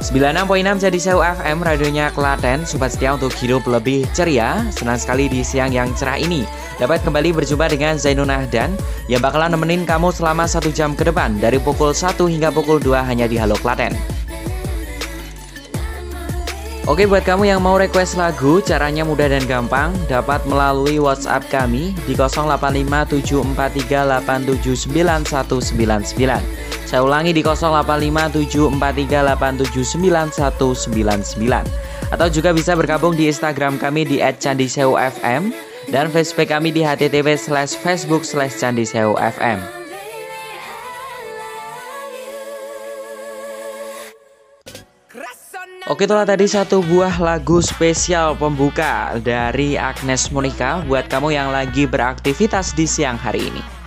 96.6 jadi Sewu FM radionya Klaten. Sobat setia untuk hidup lebih ceria Senang sekali di siang yang cerah ini. Dapat kembali berjumpa dengan Zainun Ahdan Yang bakalan nemenin kamu selama satu jam ke depan Dari pukul 1 hingga pukul 2 hanya di Halo Klaten. Oke buat kamu yang mau request lagu Caranya mudah dan gampang. Dapat melalui WhatsApp kami Di 085743879199 Saya ulangi di 085743879199 Atau juga bisa bergabung di Instagram kami di @candisewufm dan Facebook kami di http slash facebook slash candisewufm. Oke itulah tadi satu buah lagu spesial pembuka dari Agnes Monica buat kamu yang lagi beraktivitas di siang hari ini.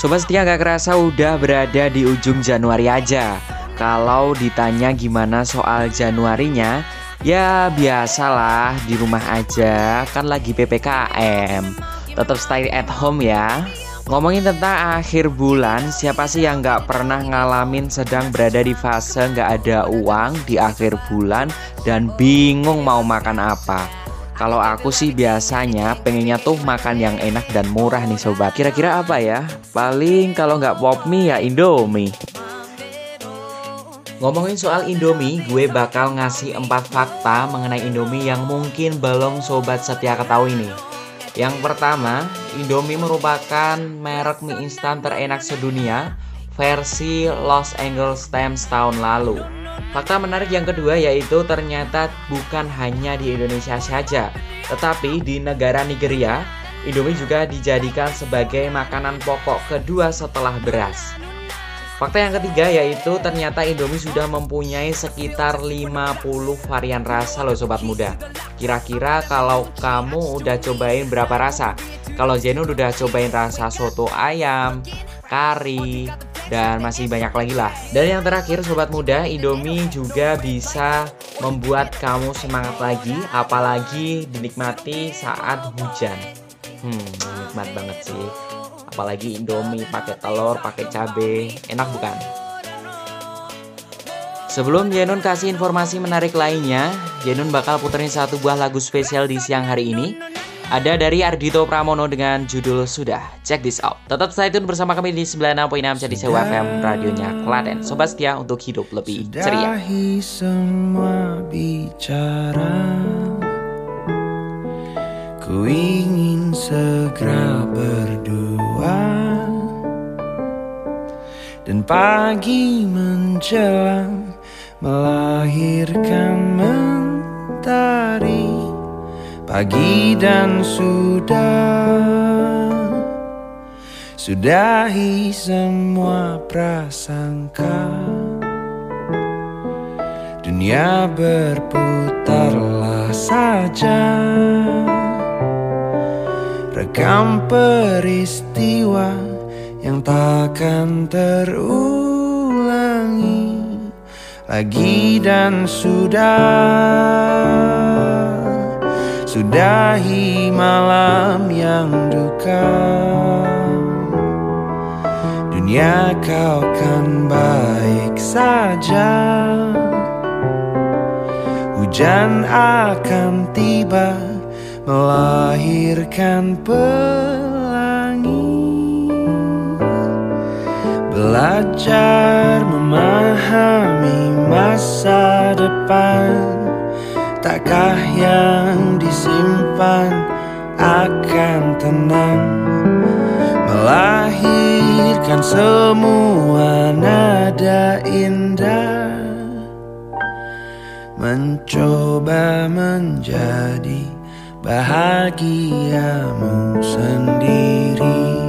Sobat setia gak kerasa udah berada di ujung Januari aja. Kalau ditanya gimana soal Januarinya Ya biasalah di rumah aja Kan lagi PPKM Tetap stay at home ya. Ngomongin tentang akhir bulan Siapa sih yang gak pernah ngalamin sedang berada di fase gak ada uang di akhir bulan Dan bingung mau makan apa kalau aku sih biasanya pengennya tuh makan yang enak dan murah nih sobat. Kira-kira apa ya? Paling kalau nggak pop mie ya Indomie. Ngomongin soal Indomie, gue bakal ngasih 4 fakta mengenai Indomie yang mungkin belum sobat setia ketahui nih. Yang pertama, Indomie merupakan merek mie instan terenak sedunia versi Los Angeles Times tahun lalu Fakta menarik yang kedua yaitu ternyata bukan hanya di Indonesia saja, tetapi di negara Nigeria, Indomie juga dijadikan sebagai makanan pokok kedua setelah beras. Fakta yang ketiga yaitu ternyata Indomie sudah mempunyai sekitar 50 varian rasa loh sobat muda. Kira-kira kalau kamu udah cobain berapa rasa? Kalau Zenon udah cobain rasa soto ayam, kari, dan masih banyak lagi lah. Dan yang terakhir sobat muda, Indomie juga bisa membuat kamu semangat lagi, apalagi dinikmati saat hujan. Hmm, nikmat banget sih. Apalagi Indomie pakai telur, pakai cabe, enak bukan? Sebelum Jenun kasih informasi menarik lainnya, Jenun bakal puterin satu buah lagu spesial di siang hari ini. Ada dari Ardito Pramono dengan judul Sudah. Check this out. Tetap stay tune bersama kami di 96.6 jadi Sewa FM radionya Klaten. Sobat setia untuk hidup lebih ceria. Sudahi semua bicara Ku ingin segera berdua Dan pagi menjelang Melahirkan mentari pagi dan sudah. Sudahi semua prasangka. Dunia berputarlah saja. Rekam peristiwa yang takkan terulangi Lagi dan sudah Sudahi malam yang duka. Dunia kau kan baik saja. Hujan akan tiba Melahirkan pelangi Belajar memahami masa depan Takkah yang disimpan akan tenang? Melahirkan semua nada indah. Mencoba menjadi bahagiamu sendiri.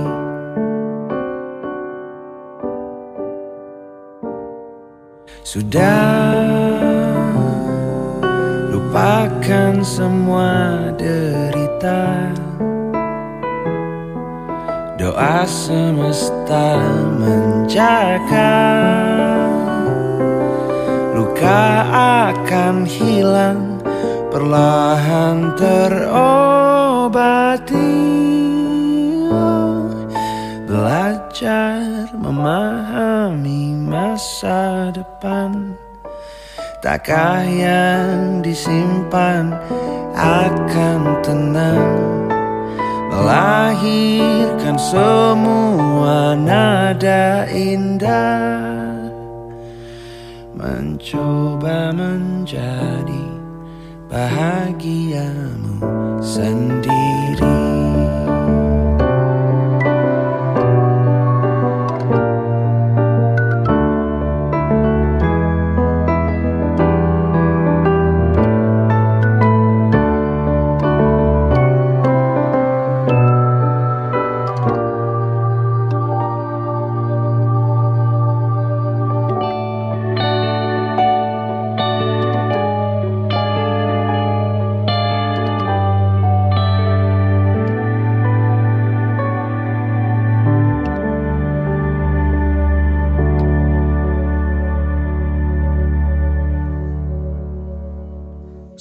Sudah lupakan semua derita. Doa semesta menjaga. Luka akan hilang Perlahan terobati. Belajar memahami masa depan Takkah yang disimpan akan tenang. Melahirkan semua nada indah. Mencoba menjadi bahagiamu sendiri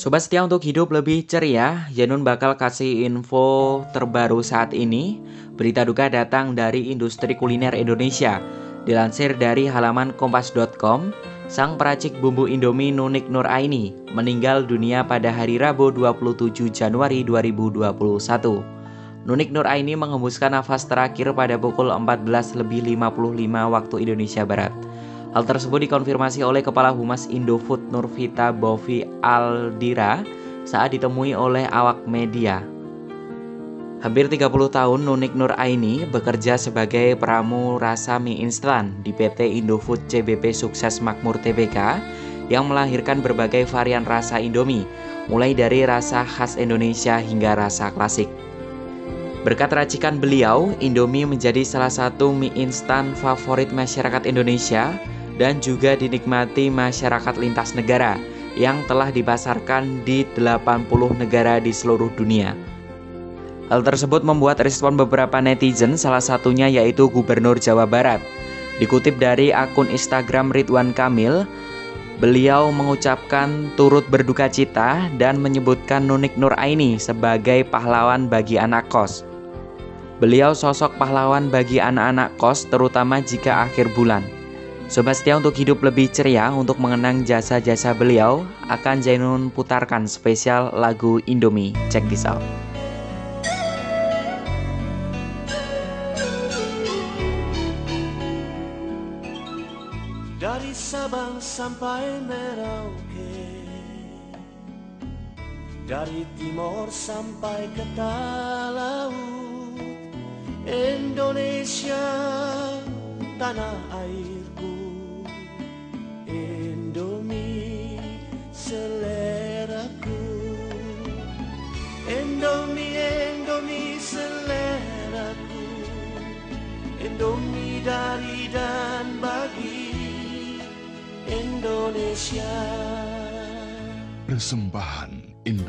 Sobat setia untuk hidup lebih ceria, Janun bakal kasih info terbaru saat ini. Berita duka datang dari industri kuliner Indonesia. Dilansir dari halaman kompas.com, sang peracik bumbu Indomie Nunik Nur Aini meninggal dunia pada hari Rabu 27 Januari 2021. Nunik Nur Aini nafas terakhir pada pukul 14 lebih 55 waktu Indonesia Barat. Hal tersebut dikonfirmasi oleh Kepala Humas Indofood Nurvita Bovi Aldira saat ditemui oleh awak media. Hampir 30 tahun Nunik Nur Aini bekerja sebagai peramu rasa mie instan di PT Indofood CBP Sukses Makmur TBK yang melahirkan berbagai varian rasa Indomie, mulai dari rasa khas Indonesia hingga rasa klasik. Berkat racikan beliau, Indomie menjadi salah satu mie instan favorit masyarakat Indonesia dan juga dinikmati masyarakat lintas negara yang telah dipasarkan di 80 negara di seluruh dunia. Hal tersebut membuat respon beberapa netizen, salah satunya yaitu Gubernur Jawa Barat. Dikutip dari akun Instagram Ridwan Kamil, beliau mengucapkan turut berduka cita dan menyebutkan Nunik Nur Aini sebagai pahlawan bagi anak kos. Beliau sosok pahlawan bagi anak-anak kos terutama jika akhir bulan. Sobat setia untuk hidup lebih ceria untuk mengenang jasa-jasa beliau akan Zainun putarkan spesial lagu Indomie. Check this out. Dari Sabang sampai Merauke Dari timur sampai ke laut Indonesia tanah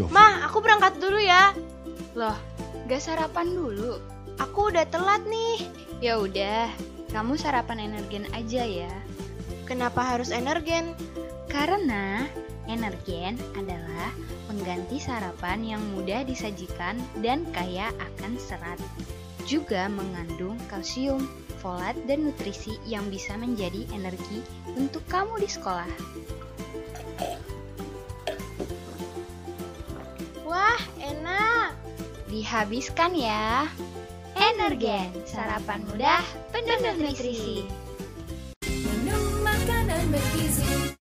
Indofood. Ma, aku berangkat dulu ya. Loh, gak sarapan dulu? Aku udah telat nih. Ya udah, kamu sarapan energen aja ya. Kenapa harus energen? Karena energen adalah pengganti sarapan yang mudah disajikan dan kaya akan serat. Juga mengandung kalsium, folat, dan nutrisi yang bisa menjadi energi untuk kamu di sekolah. Dihabiskan ya. Energen, sarapan mudah, penuh nutrisi. Minum makanan bergizi